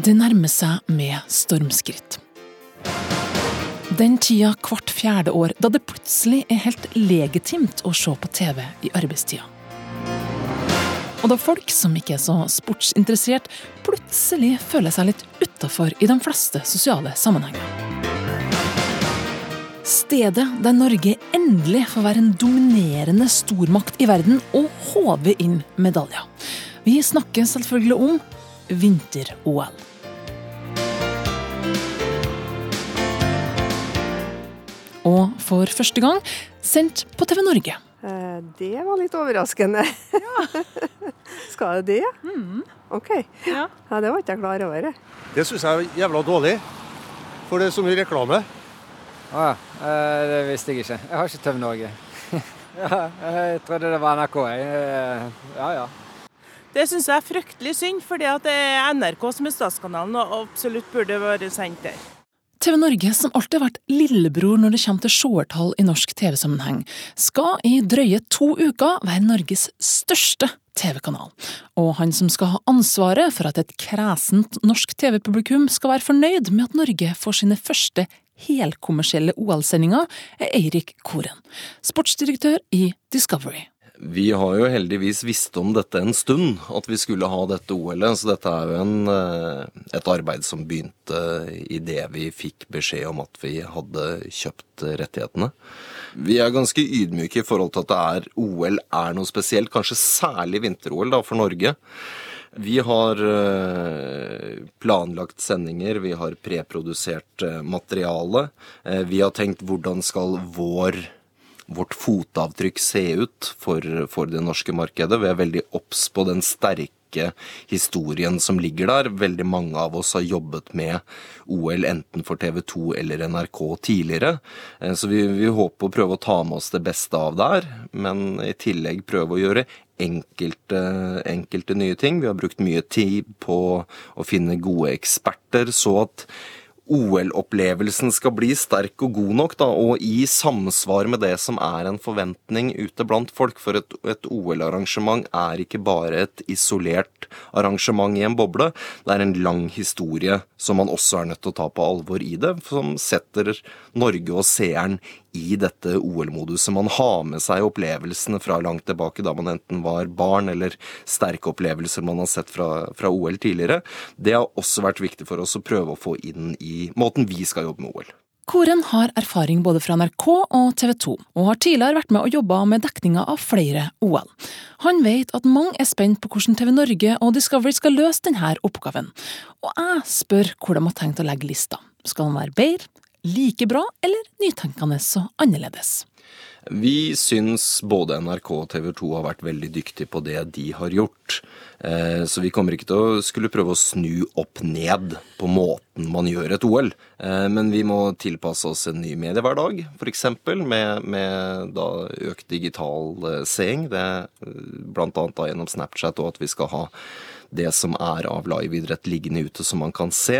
Det nærmer seg med stormskritt. Den tida hvert fjerde år da det plutselig er helt legitimt å se på TV i arbeidstida. Og da folk som ikke er så sportsinteressert, plutselig føler seg litt utafor i de fleste sosiale sammenhenger. Stedet der Norge endelig får være en dominerende stormakt i verden og håve inn medaljer. Vi snakker selvfølgelig om vinter-OL. For første gang sendt på TV Norge. Eh, Det var litt overraskende. Skal det det? Mm. OK. Ja. Det var ikke jeg klar over. Det syns jeg er jævla dårlig. For det er så mye reklame. Å ja. Eh, Det visste jeg ikke. Jeg har ikke TV Norge. ja, jeg trodde det var NRK. Jeg. Eh, Ja ja. Det syns jeg er fryktelig synd, fordi det er NRK som er statskanalen og absolutt burde vært sendt der. TV Norge, som alltid har vært lillebror når det kommer til seertall i norsk TV-sammenheng, skal i drøye to uker være Norges største TV-kanal. Og han som skal ha ansvaret for at et kresent norsk TV-publikum skal være fornøyd med at Norge får sine første helkommersielle OL-sendinger, er Eirik Koren, sportsdirektør i Discovery. Vi har jo heldigvis visst om dette en stund, at vi skulle ha dette OL-et. Så dette er jo en, eh, et arbeid som begynte idet vi fikk beskjed om at vi hadde kjøpt rettighetene. Vi er ganske ydmyke i forhold til at er OL er noe spesielt, kanskje særlig vinter-OL da for Norge. Vi har eh, planlagt sendinger, vi har preprodusert eh, materiale. Vi har tenkt hvordan skal vår vårt fotavtrykk se ut for, for det norske markedet. Vi er veldig obs på den sterke historien som ligger der. Veldig mange av oss har jobbet med OL enten for TV 2 eller NRK tidligere. Eh, Så vi, vi håper å prøve å ta med oss det beste av der, men i tillegg prøve å gjøre enkelte, enkelte nye ting. Vi har brukt mye tid på å finne gode eksperter, så at OL-opplevelsen skal bli sterk og god nok, da, og i samsvar med det som er en forventning ute blant folk. For et, et OL-arrangement er ikke bare et isolert arrangement i en boble. Det er en lang historie som man også er nødt til å ta på alvor i det, som setter Norge og seeren i dette OL-moduset. Man har med seg opplevelsene fra langt tilbake, da man enten var barn, eller sterke opplevelser man har sett fra, fra OL tidligere. Det har også vært viktig for oss å prøve å få inn i måten vi skal jobbe med OL. Koren har erfaring både fra NRK og TV 2, og har tidligere vært med og jobba med dekninga av flere OL. Han vet at mange er spent på hvordan TV Norge og Discovery skal løse denne oppgaven, og jeg spør hvor de har tenkt å legge lista. Skal den være bedre, like bra eller nytenkende og annerledes? Vi syns både NRK og TV 2 har vært veldig dyktige på det de har gjort. Eh, Så vi kommer ikke til å skulle prøve å snu opp ned på måten man gjør et OL. Eh, Men vi må tilpasse oss en ny mediehverdag, f.eks. Med, med da økt digital eh, seing. Det annet gjennom Snapchat og at vi skal ha det som er av liveidrett liggende ute som man kan se.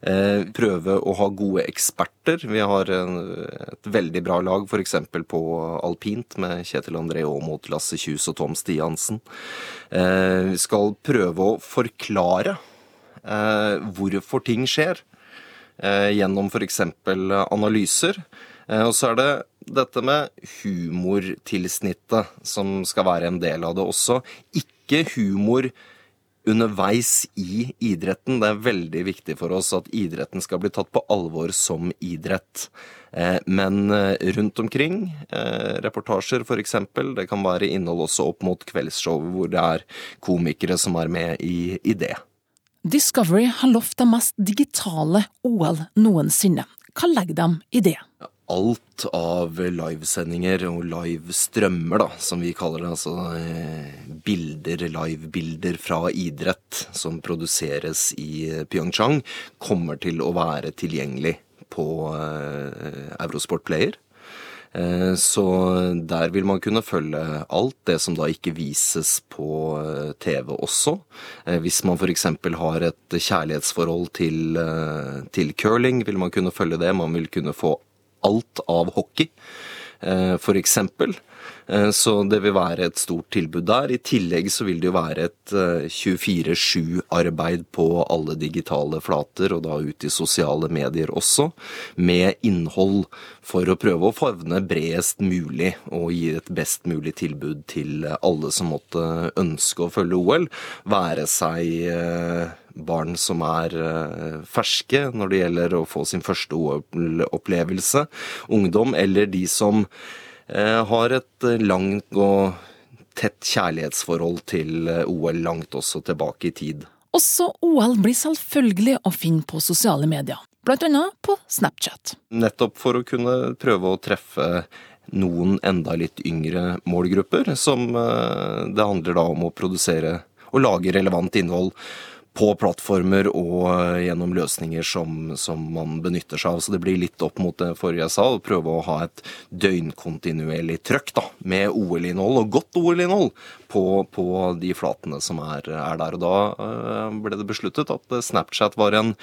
Eh, prøve å ha gode eksperter. Vi har et veldig bra lag f.eks. på alpint med Kjetil André Aamodt, Lasse Kjus og Tom Stiansen. Eh, vi skal prøve å forklare eh, hvorfor ting skjer gjennom f.eks. analyser. Og så er det dette med humortilsnittet som skal være en del av det også. Ikke humor underveis i idretten. Det er veldig viktig for oss at idretten skal bli tatt på alvor som idrett. Eh, Men eh, rundt omkring, eh, reportasjer f.eks., det kan være innhold også opp mot kveldsshow hvor det er komikere som er med i, i det. Discovery har lovt det mest digitale OL noensinne. Hva legger de i det? Alt av livesendinger og livestrømmer, da, som vi kaller det. Altså eh, bilder, livebilder fra idrett som produseres i Pyeongchang, kommer til å være tilgjengelig på eh, Eurosport Player. Eh, Så der vil man kunne følge alt det som da ikke vises på eh, TV også. Eh, Hvis man f.eks. har et kjærlighetsforhold til, eh, til curling, vil man kunne følge det. Man vil kunne få alt av hockey, f.eks. Eh, så det vil være et stort tilbud der. I tillegg så vil det jo være et 24-7-arbeid på alle digitale flater, og da ut i sosiale medier også, med innhold for å prøve å favne bredest mulig og gi et best mulig tilbud til alle som måtte ønske å følge OL, være seg barn som er ferske når det gjelder å få sin første OL-opplevelse, ungdom, eller de som har et langt og tett kjærlighetsforhold til OL langt også tilbake i tid. Også OL blir selvfølgelig å finne på sosiale medier, annet på Snapchat. Nettopp for å kunne prøve å treffe noen enda litt yngre målgrupper, som det handler da om å produsere og lage relevant innhold på plattformer og gjennom løsninger som, som, man benytter seg av. Så det blir litt opp mot det forrige jeg sa, å prøve å ha et døgnkontinuerlig trøkk da, med OL-innhold, og godt OL-innhold, på, på, de flatene som er, er der. Og da ble det besluttet at Snapchat var en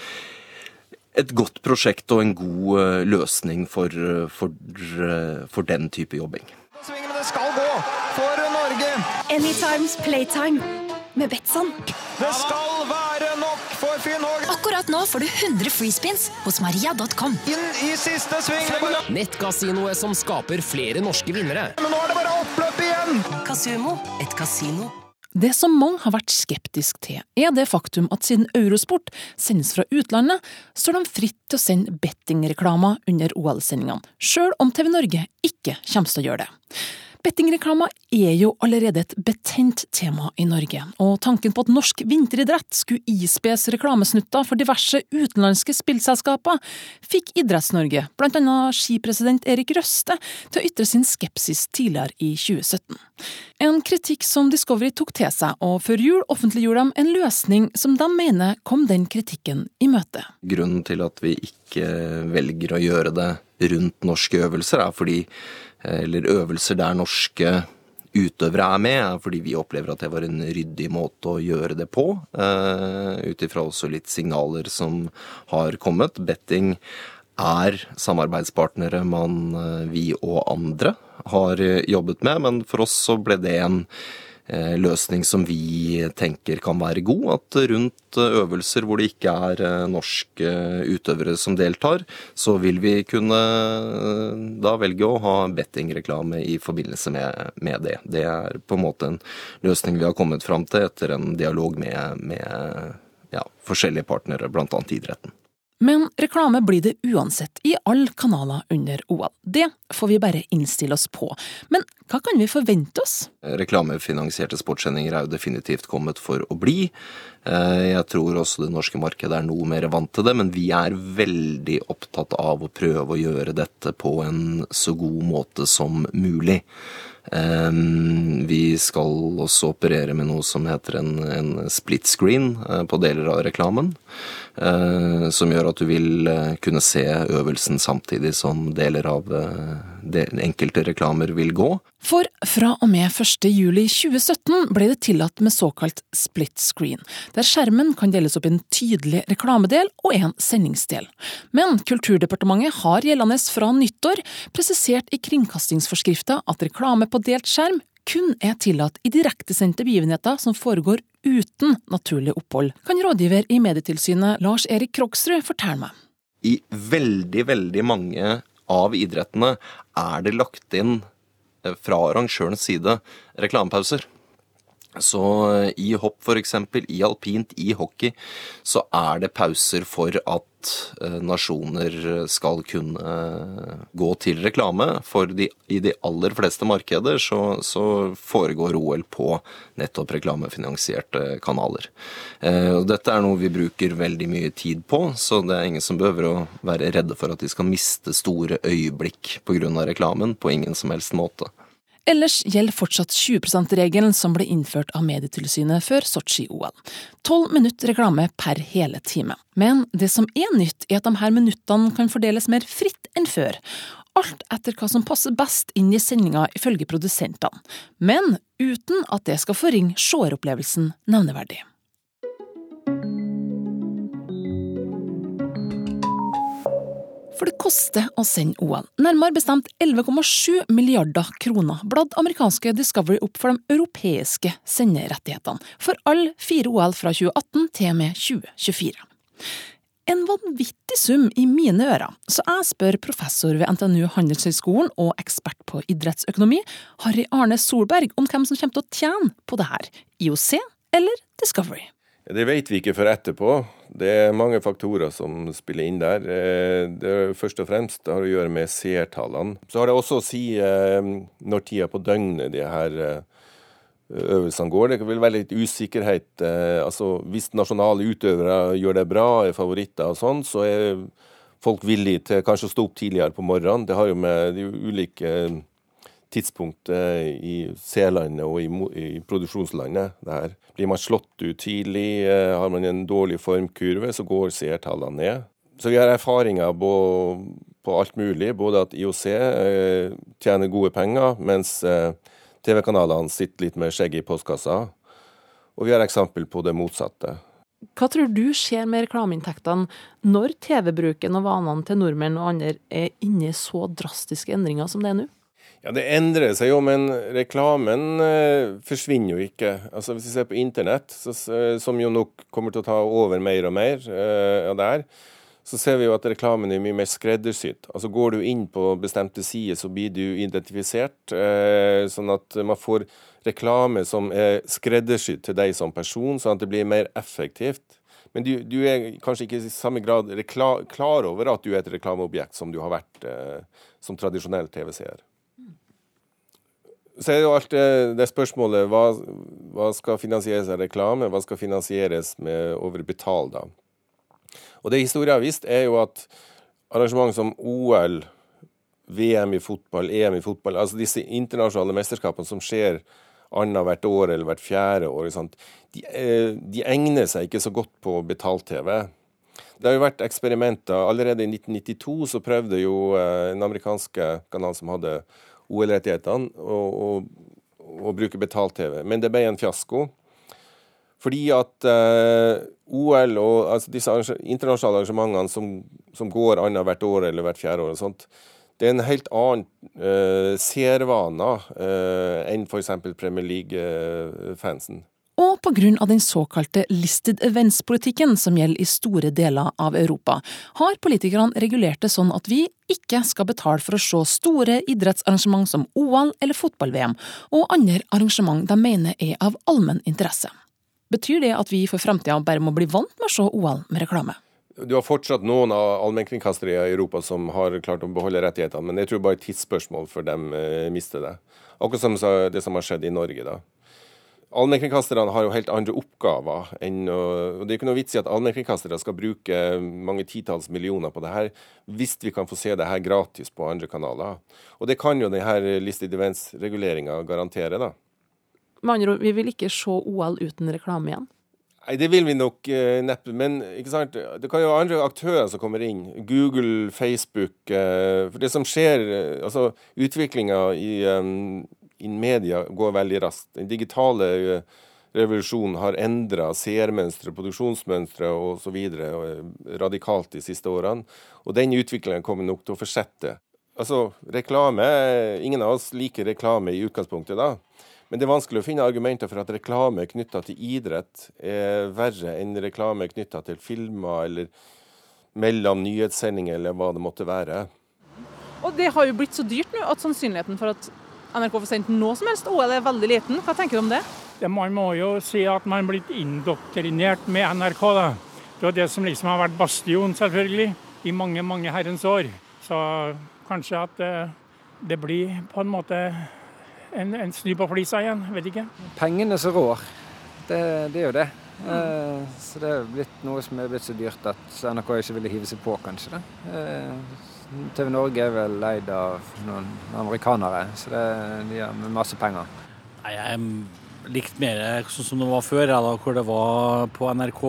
et godt prosjekt og en god løsning for, for, for den type jobbing. Svingene skal gå for Norge! Anytimes playtime med Betson. Det skal være nok òg. Akkurat nå får du 100 freespins hos maria.com. Inn i siste sving! Nettkasinoet som skaper flere norske vinnere. Men nå er det bare oppløp igjen! Kasumo, et kasino. Det som mange har vært skeptisk til, er det faktum at siden Eurosport sendes fra utlandet, står de fritt til å sende bettingreklamer under OL-sendingene, sjøl om TV Norge ikke kommer til å gjøre det. Bettingreklama er jo allerede et betent tema i Norge, og tanken på at norsk vinteridrett skulle ispes reklamesnutter for diverse utenlandske spillselskaper, fikk Idretts-Norge, blant annet skipresident Erik Røste, til å ytre sin skepsis tidligere i 2017. En kritikk som Discovery tok til seg, og før jul offentliggjorde de en løsning som de mener kom den kritikken i møte. Grunnen til at vi ikke velger å gjøre det rundt norske øvelser, er fordi eller øvelser der norske utøvere er med, er fordi vi opplever at det var en ryddig måte å gjøre det på. Uh, Ut ifra også litt signaler som har kommet. Betting er samarbeidspartnere man, vi og andre, har jobbet med, men for oss så ble det en løsning som vi tenker kan være god. At rundt øvelser hvor det ikke er norske utøvere som deltar, så vil vi kunne da velge å ha bettingreklame i forbindelse med, med, det. Det er på en måte en løsning vi har kommet fram til etter en dialog med, med ja, forskjellige partnere, bl.a. idretten. Men reklame blir det uansett i alle kanaler under OL. Det får vi bare innstille oss på. Men hva kan vi forvente oss? Reklamefinansierte sportssendinger er jo definitivt kommet for å bli. Jeg tror også det norske markedet er noe mer vant til det, men vi er veldig opptatt av å prøve å gjøre dette på en så god måte som mulig. Vi skal også operere med noe som heter en, en split screen på deler av reklamen. Som gjør at du vil kunne se øvelsen samtidig som deler av de enkelte reklamer vil gå. For fra og med 1. juli 2017 ble det tillatt med såkalt split screen, der skjermen kan deles opp i en tydelig reklamedel og en sendingsdel. Men Kulturdepartementet har gjeldende fra nyttår presisert i kringkastingsforskrifta at reklame på delt skjerm kun er tillatt i direktesendte begivenheter som foregår uten naturlig opphold, kan rådgiver i Medietilsynet Lars Erik Krogsrud fortelle meg. I veldig, veldig mange av idrettene er det lagt inn fra arrangørens side reklamepauser. Så i hopp f.eks., i alpint, i hockey, så er det pauser for at nasjoner skal kunne gå til reklame. For de, i de aller fleste markeder så, så, foregår OL på nettopp reklamefinansierte kanaler. Dette er noe vi bruker veldig mye tid på, så det er ingen som behøver å være redde for at de skal miste store øyeblikk pga. reklamen. På ingen som helst måte. Ellers gjelder fortsatt 20 %-regelen som ble innført av Medietilsynet før Sotsji-OL. Tolv minutter reklame per hele time. Men det som er nytt, er at de her minuttene kan fordeles mer fritt enn før. Alt etter hva som passer best inn i sendinga, ifølge produsentene. Men uten at det skal forringe seeropplevelsen nevneverdig. For det koster å sende OL. Nærmere bestemt 11,7 milliarder kroner bladde amerikanske Discovery opp for de europeiske senderettighetene for alle fire OL fra 2018 til og med 2024. En vanvittig sum i mine ører, så jeg spør professor ved NTNU Handelshøyskolen og ekspert på idrettsøkonomi, Harry Arne Solberg, om hvem som kommer til å tjene på det her, IOC eller Discovery. Det vet vi ikke før etterpå. Det er mange faktorer som spiller inn der. Eh, det er først og fremst har å gjøre med seertallene. Så har det også å si eh, når tida på døgnet de her eh, øvelsene går. Det vil være litt usikkerhet. Altså, hvis nasjonale utøvere gjør det bra, er favoritter og sånn, så er folk villige til kanskje å stå opp tidligere på morgenen. Det har jo med de ulike tidspunkt i C-landet og i, i, produksjonslandet. Der. Blir man slått ut tidlig, eh, har man en dårlig formkurve, så går seertallene ned. Så vi har erfaringer på, på, alt mulig. Både at IOC eh, tjener gode penger, mens eh, TV-kanalene sitter litt med skjegget i postkassa. Og vi har eksempel på det motsatte. Hva tror du skjer med reklameinntektene når TV-bruken og vanene til nordmenn og andre er inne i så drastiske endringer som det er nå? Ja, Det endrer seg jo, men reklamen eh, forsvinner jo ikke. Altså Hvis vi ser på internett, så, som jo nok kommer til å ta over mer og mer eh, av det her, så ser vi jo at reklamen er mye mer skreddersydd. Altså Går du inn på bestemte sider, så blir du identifisert, eh, sånn at man får reklame som er skreddersydd til deg som person, sånn at det blir mer effektivt. Men du, du er kanskje ikke i samme grad klar over at du er et reklameobjekt som du har vært eh, som tradisjonell TV-seer så er det jo alltid det spørsmålet hva, hva, skal finansieres av reklame, hva skal finansieres med over betal, da. Og det historien har vist, er jo at arrangement som OL, VM i fotball, EM i fotball, altså disse internasjonale mesterskapene som skjer annethvert år eller hvert fjerde år, de, eh, de, egner seg ikke så godt på betalt-TV. Det har jo vært eksperimenter. Allerede i 1992 så prøvde jo en den amerikanske kanalen som hadde OL-rettighetene og, og, og, bruke betalt-TV. Men det ble en fiasko. Fordi at eh, OL og altså disse internasjonale arrangementene som, som går annethvert år eller hvert fjerde år, og sånt, det er en helt annen eh, seervane eh, enn f.eks. Premier League-fansen. Og pga. den såkalte listed events-politikken som gjelder i store deler av Europa, har politikerne regulert det sånn at vi ikke skal betale for å se store idrettsarrangement som OL eller fotball-VM, og andre arrangement de mener er av allmenn interesse. Betyr det at vi for framtida bare må bli vant med å se OL med reklame? Du har fortsatt noen av allmennkringkastere i Europa som har klart å beholde rettighetene, men jeg tror bare tidsspørsmål før de eh, mister det. Akkurat som det som har skjedd i Norge. da. Allmennkringkasterne har jo helt andre oppgaver. enn å, og Det er ikke noe vits i at allmennkringkastere skal bruke mange titalls millioner på det her, hvis vi kan få se det her gratis på andre kanaler. Og Det kan jo denne Listed Events-reguleringa garantere. da. Med andre ord, vi vil ikke se OL uten reklame igjen? Nei, Det vil vi nok eh, neppe. Men ikke sant? det kan jo være andre aktører som kommer inn. Google, Facebook. Eh, for det som skjer, eh, altså utviklinga i in media går veldig raskt. Den digitale eh, revolusjonen har endra seermønstre, produksjonsmønstre osv. Eh, radikalt de siste årene. Og den utviklingen kommer nok til å fortsette. Altså, reklame Ingen av oss liker reklame i utgangspunktet, da. Men det er vanskelig å finne argumenter for at reklame knytta til idrett er verre enn reklame knytta til filmer eller mellom nyhetssendinger eller hva det måtte være. Og det har jo blitt så dyrt nå at sannsynligheten for at NRK får sendt noe som helst OL er veldig liten. Hva tenker du om det? det man må jo si at man er blitt indoktrinert med NRK. da. Det er det som liksom har vært bastion, selvfølgelig, i mange, mange herrens år. Så kanskje at det, det blir på en måte en, en snu på flisa igjen. Vet ikke. Pengene som rår. Det, det, er jo det. Mm. så det er blitt noe som er blitt så dyrt at NRK ikke ville hive seg på, kanskje. da. Eh, TV Norge er vel leid av noen amerikanere, så det, de har masse penger. Nei, Jeg likte mer sånn som det var før, da, hvor det var på NRK.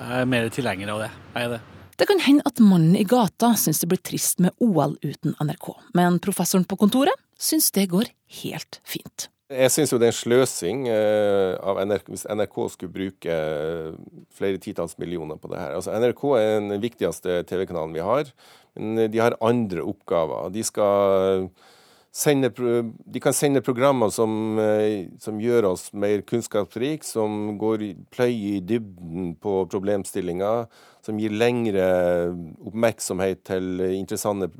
Jeg er mer tilhenger av det. Jeg er det. Det kan hende at mannen i gata syns det blir trist med OL uten NRK, men professoren på kontoret syns det går helt fint. Jeg syns jo det er en sløsing eh, av NRK, hvis NRK skulle bruke eh, flere titalls millioner på det her. Altså, NRK er den viktigste TV-kanalen vi har, men de har andre oppgaver. De skal sende, de kan sende programmer som, eh, som gjør oss mer kunnskapsrike, som går pløyer i dybden på problemstillinger, som gir lengre oppmerksomhet til interessante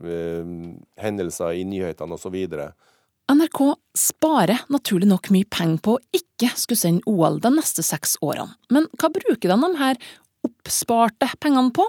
hendelser i nyhetene osv. NRK sparer naturlig nok mye penger på å ikke skulle sende OL de neste seks årene, men hva bruker de her oppsparte pengene på?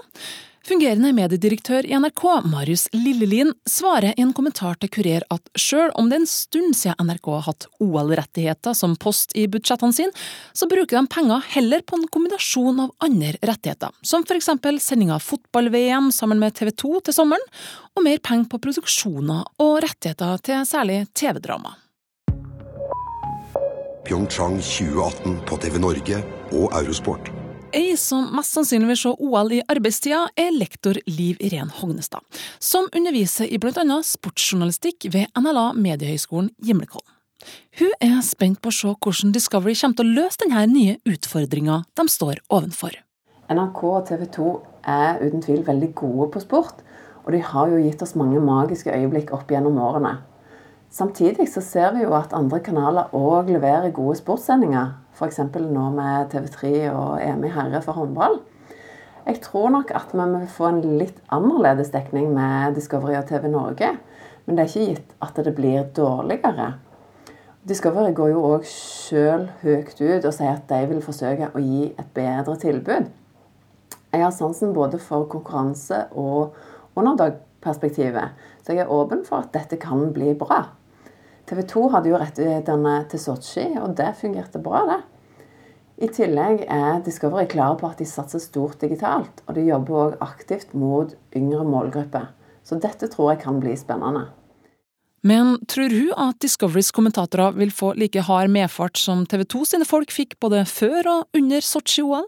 Fungerende mediedirektør i NRK, Marius Lillelien, svarer i en kommentar til Kurer at sjøl om det er en stund siden NRK har hatt OL-rettigheter som post i budsjettene sine, så bruker de penger heller på en kombinasjon av andre rettigheter, som for eksempel sending av fotball-VM sammen med TV 2 til sommeren, og mer penger på produksjoner og rettigheter til særlig TV-drama. Pyeongchang 2018 på TV Norge og Eurosport. Ei som mest sannsynlig vil se OL i arbeidstida, er lektor Liv Iren Hognestad, som underviser i annet sportsjournalistikk ved NLA Mediehøgskolen Gimlekollen. Hun er spent på å se hvordan Discovery kommer til å løse denne nye utfordringa de står ovenfor. NRK og TV 2 er uten tvil veldig gode på sport, og de har jo gitt oss mange magiske øyeblikk opp gjennom årene. Samtidig så ser vi jo at andre kanaler òg leverer gode sportssendinger, f.eks. nå med TV3 og EM i herre for håndball. Jeg tror nok at vi vil få en litt annerledes dekning med Discovery og TV Norge, men det er ikke gitt at det blir dårligere. Discovery går jo òg sjøl høyt ut og sier at de vil forsøke å gi et bedre tilbud. Jeg har sansen både for konkurranse og underdog-perspektivet, så jeg er åpen for at dette kan bli bra. TV 2 hadde jo rettighetene til Sotsji, og det fungerte bra, det. I tillegg er Discovery klare på at de satser stort digitalt, og de jobber òg aktivt mot yngre målgrupper. Så dette tror jeg kan bli spennende. Men tror hun at Discoverys kommentatorer vil få like hard medfart som TV 2 sine folk fikk både før og under Sotsji-OL?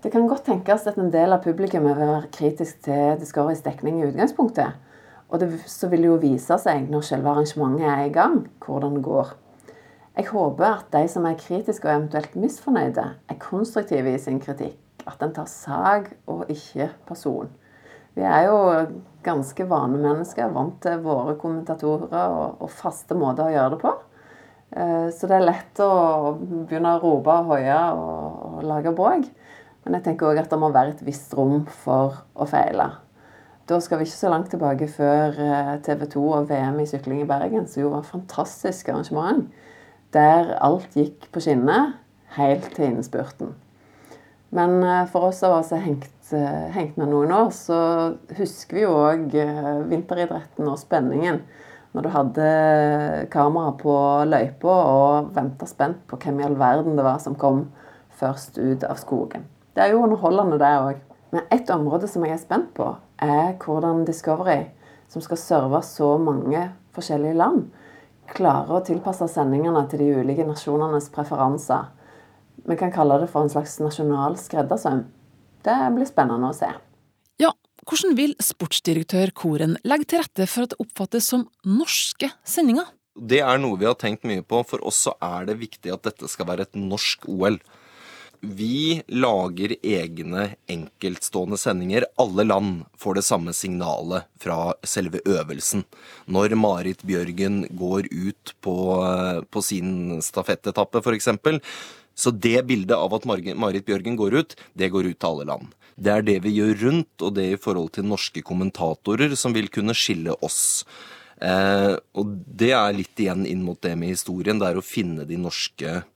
Det kan godt tenkes at en del av publikummet vil være kritisk til Discoverys dekning i utgangspunktet. Og det, så vil jo vise seg når selve arrangementet er i gang, hvordan det går. Jeg håper at de som er kritiske og eventuelt misfornøyde, er konstruktive i sin kritikk. At en tar sak og ikke person. Vi er jo ganske vanemennesker, vant til våre kommentatorer og, og faste måter å gjøre det på. Eh, Så det er lett å begynne å rope og hoie og, og lage bråk. Men jeg tenker òg at det må være et visst rom for å feile. Da skal vi ikke så langt tilbake før TV 2 og VM i sykling i Bergen, som jo var et fantastisk arrangement. Der alt gikk på skinner helt til innspurten. Men eh, for oss av oss har hengt, eh, hengt med noen år, så husker vi jo òg vinteridretten og spenningen. Når du hadde kamera på løypa og venta spent på hvem i all verden det var som kom først ut av skogen. Det er jo underholdende, det òg. Men ett område som jeg er spent på, er hvordan Discovery, som skal serve så mange forskjellige land, klarer å tilpasse sendingene til de ulike nasjonenes preferanser. Vi kan kalle det for en slags nasjonal skreddersøm. Det blir spennende å se. Ja, hvordan vil sportsdirektør Koren legge til rette for at det oppfattes som norske sendinger? Det er noe vi har tenkt mye på. For oss så er det viktig at dette skal være et norsk OL. Vi lager egne enkeltstående sendinger. Alle land får det samme signalet fra selve øvelsen. Når Marit Bjørgen går ut på, på sin stafettetappe, f.eks. Så det bildet av at Marit Bjørgen går ut, det går ut til alle land. Det er det vi gjør rundt, og det i forhold til norske kommentatorer som vil kunne skille oss. Eh, og det er litt igjen inn mot det med historien. Det er å finne de norske eh,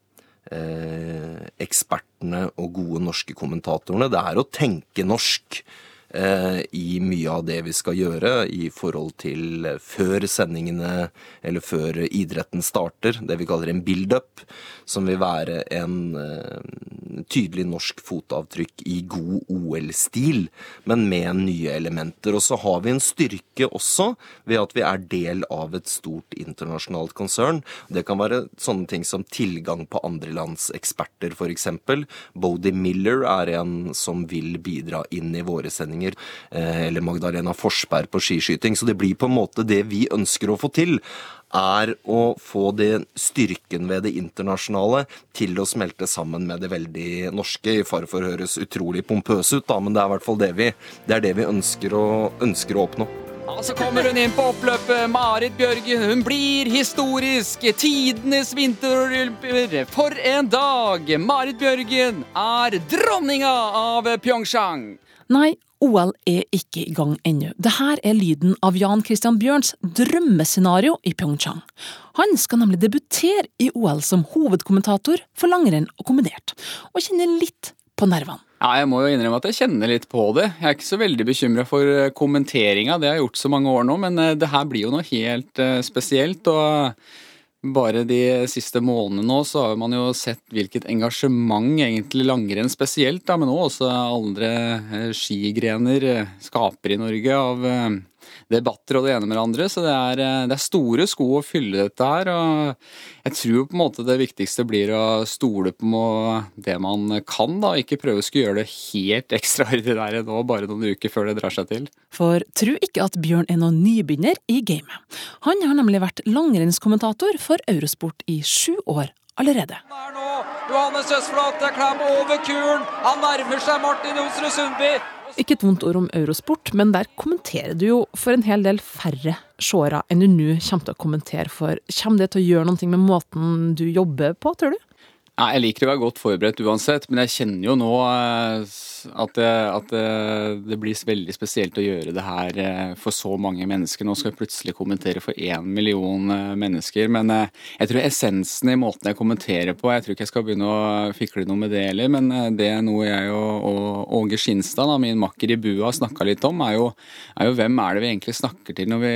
ekspertene og gode norske kommentatorene. Det er å tenke norsk eh, i mye av det vi skal gjøre i forhold til før sendingene eller før idretten starter. Det vi kaller en build-up, som vil være en eh, tydelig norsk fotavtrykk i god OL-stil, men med nye elementer. Og så har vi en styrke også ved at vi er del av et stort internasjonalt konsern. Det kan være sånne ting som tilgang på andre lands eksperter, f.eks. Bodie Miller er en som vil bidra inn i våre sendinger. Eh, Eller Magdalena Forsberg på skiskyting. Så det blir på en måte det vi ønsker å få til er å få det styrken ved det internasjonale til å smelte sammen med det veldig norske. I fare for å høres utrolig pompøs ut, da, men det er i hvert fall det vi, det er det vi ønsker, å, ønsker å oppnå. Ja, Så kommer hun inn på oppløpet. Marit Bjørgen. Hun blir historisk. Tidenes vinterolympier. For en dag! Marit Bjørgen er dronninga av Pyeongchang. Nei, OL er ikke i gang ennå. Dette er lyden av Jan Christian Bjørns drømmescenario i Pyeongchang. Han skal nemlig debutere i OL som hovedkommentator for langrenn og kombinert, og kjenner litt på nervene. Ja, jeg må jo innrømme at jeg kjenner litt på det. Jeg er ikke så veldig bekymra for eh, kommenteringa, det har jeg gjort så mange år nå, men eh, det her blir jo noe helt eh, spesielt. og bare de siste månedene nå så har man jo sett hvilket engasjement egentlig langrenn spesielt, da, men også andre skigrener skaper i Norge av debatter og det ene med det andre. Så det er, det er, store sko å fylle dette her. Og jeg tror på en måte det viktigste blir å stole på det man kan, da. Ikke prøve å skulle gjøre det helt ekstraordinære nå, bare noen uker før det drar seg til. For tro ikke at Bjørn er noen nybegynner i gamet. Han har nemlig vært langrennskommentator for Eurosport i sju år allerede. Johannes Østflot Klam over kuren. Han nærmer seg Martin Jonsrud Sundby. Ikke et vondt ord om Eurosport, men der kommenterer du jo for en hel del færre seere enn du nå kommer til å kommentere for. Kommer det til å gjøre noe med måten du jobber på, tror du? Ja, jeg liker å være godt forberedt uansett, men jeg kjenner jo nå eh, at, det, at det, det, blir veldig spesielt å gjøre det her eh, for så mange mennesker. Nå skal jeg plutselig kommentere for én million eh, mennesker, men jeg tror essensen i måten jeg kommenterer på Jeg tror ikke jeg skal begynne å fikle noe med det heller, men det er noe jeg og, og Åge Skinstad, da, min makker i bua, snakka litt om, er jo, er jo, hvem er det vi egentlig snakker til når vi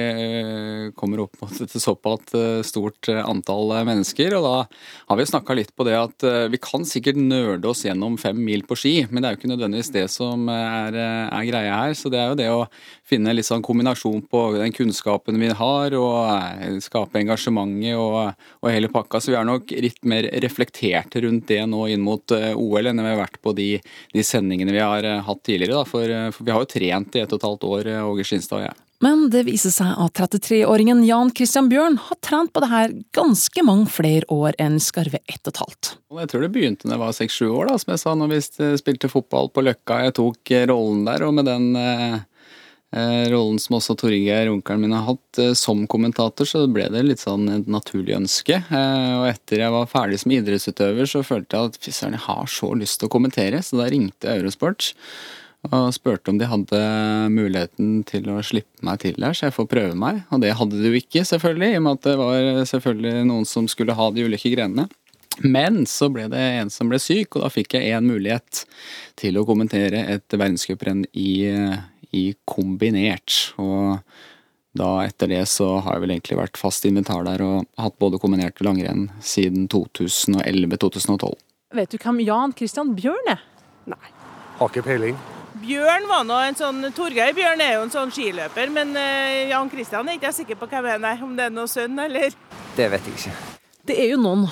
kommer opp mot et såpass stort antall mennesker. Og da har vi snakka litt på det at at eh, vi kan sikkert nerde oss gjennom fem mil på ski, men det er jo ikke nødvendigvis det som er, eh, er greia her. Så det er jo det å finne litt sånn kombinasjon på den kunnskapen vi har, og eh, skape engasjementet og, og hele pakka. Så vi er nok litt mer reflekterte rundt det nå inn mot OL enn vi har vært på de, de sendingene vi har hatt tidligere. For, for, vi har jo trent i et og et halvt år, Åge Skinstad og jeg. Men det viser seg at 33-åringen Jan Christian Bjørn har trent på det her ganske mange flere år enn skarve ett og et halvt. Jeg tror det begynte da jeg var seks-sju år, da, som jeg sa, når vi spilte fotball på Løkka. Jeg tok eh, rollen der, og med den eh, eh, rollen som også Torgeir, onkelen min, har hatt eh, som kommentator, så ble det litt sånn et naturlig ønske. Eh, og etter jeg var ferdig som idrettsutøver, så følte jeg at fy søren, jeg har så lyst til å kommentere, så da ringte Eurosport og spurte om de hadde muligheten til å slippe meg til der, så jeg får prøve meg. Og det hadde de jo ikke, selvfølgelig, i og med at det var selvfølgelig noen som skulle ha de ulike grenene. Men så ble det en som ble syk, og da fikk jeg én mulighet til å kommentere et verdenscuprenn i, i kombinert. Og da etter det så har jeg vel egentlig vært fast inventar der og hatt både kombinert og langrenn siden 2011-2012. Vet du hvem Jan Christian Bjørn er? Nei. Har ikke peiling. Bjørn var nå en sånn Torgeir Bjørn er jo en sånn skiløper, men uh, Jan Kristian er ikke jeg sikker på hvem er, nei. Om det er noen sønn, eller? Det vet jeg ikke. Det er jo noen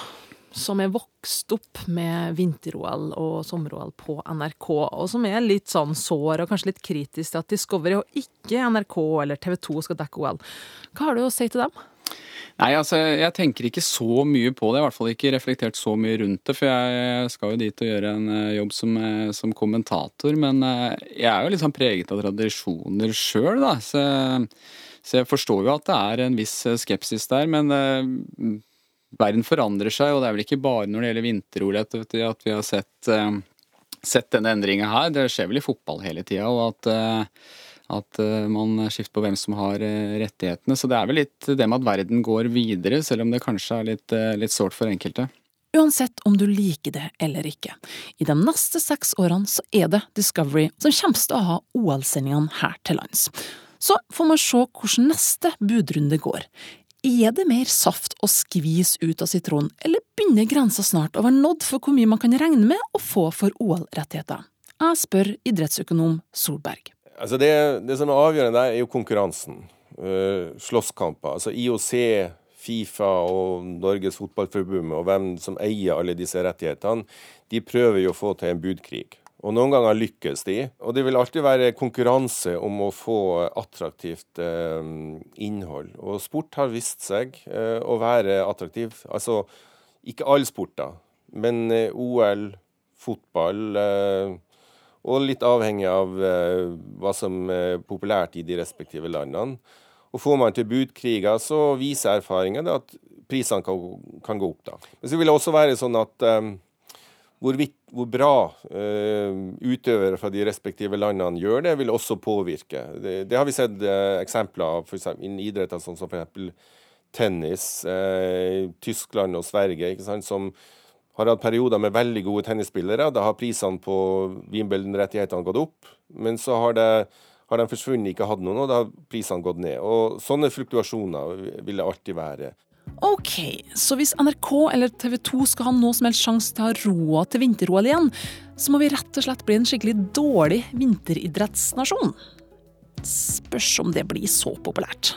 som er vokst opp med vinter-OL og sommer-OL på NRK, og som er litt sånn sår og kanskje litt kritisk til at Discovery og ikke NRK eller TV 2 skal dekke OL. Hva har du å si til dem? Nei, altså jeg tenker ikke så mye på det. I hvert fall ikke reflektert så mye rundt det. For jeg skal jo dit og gjøre en eh, jobb som, eh, som kommentator. Men eh, jeg er jo litt sånn preget av tradisjoner sjøl, da. Så, så, jeg forstår jo at det er en viss skepsis der. Men verden forandrer seg, og det er vel ikke bare når det gjelder vinter-OL at, vi har sett, sett denne endringa her. Det skjer vel i fotball hele tida. og at at eh, man skifter på hvem som har eh, rettighetene. Så det er vel litt det med at verden går videre, selv om det kanskje er litt, eh, litt sårt for enkelte. Uansett om du liker det eller ikke. I de neste seks årene så er det Discovery som kommer til å ha OL-sendingene her til lands. Så får man se hvordan neste budrunde går. Er det mer saft å skvise ut av sitronen, eller begynner grensa snart å være nådd for hvor mye man kan regne med å få for OL-rettigheter? Jeg spør idrettsøkonom Solberg. Altså det, det, som er avgjørende der, er jo konkurransen. Uh, slåsskamper. Altså IOC, Fifa og Norges Fotballforbund og hvem som eier alle disse rettighetene, de prøver jo å få til en budkrig. Og noen ganger lykkes de. Og det vil alltid være konkurranse om å få attraktivt eh, innhold. Og sport har vist seg eh, å være attraktiv. Altså ikke all sport, da, men eh, OL, fotball eh, og litt avhengig av eh, hva som er populært i de respektive landene. Og Får man til budkriger, så viser erfaringen at prisene kan, kan, gå opp. da. Men så vil det også være sånn at um, hvorvidt, hvor bra uh, utøvere fra de respektive landene gjør det, vil også påvirke. Det, det har vi sett uh, eksempler av for eksempel, innen idretter sånn som f.eks. tennis. Uh, Tyskland og Sverige, ikke sant, som har hatt perioder med veldig gode tennisspillere. Da har prisene på Wimbledon-rettighetene gått opp. Men så har, det, har de forsvunnet, ikke hatt noen, og da har prisene gått ned. Og Sånne fluktuasjoner vil det alltid være. Ok, så hvis NRK eller TV 2 skal ha noe som helst sjanse til å ha råd til vinter-OL igjen, så må vi rett og slett bli en skikkelig dårlig vinteridrettsnasjon. Spørs om det blir så populært.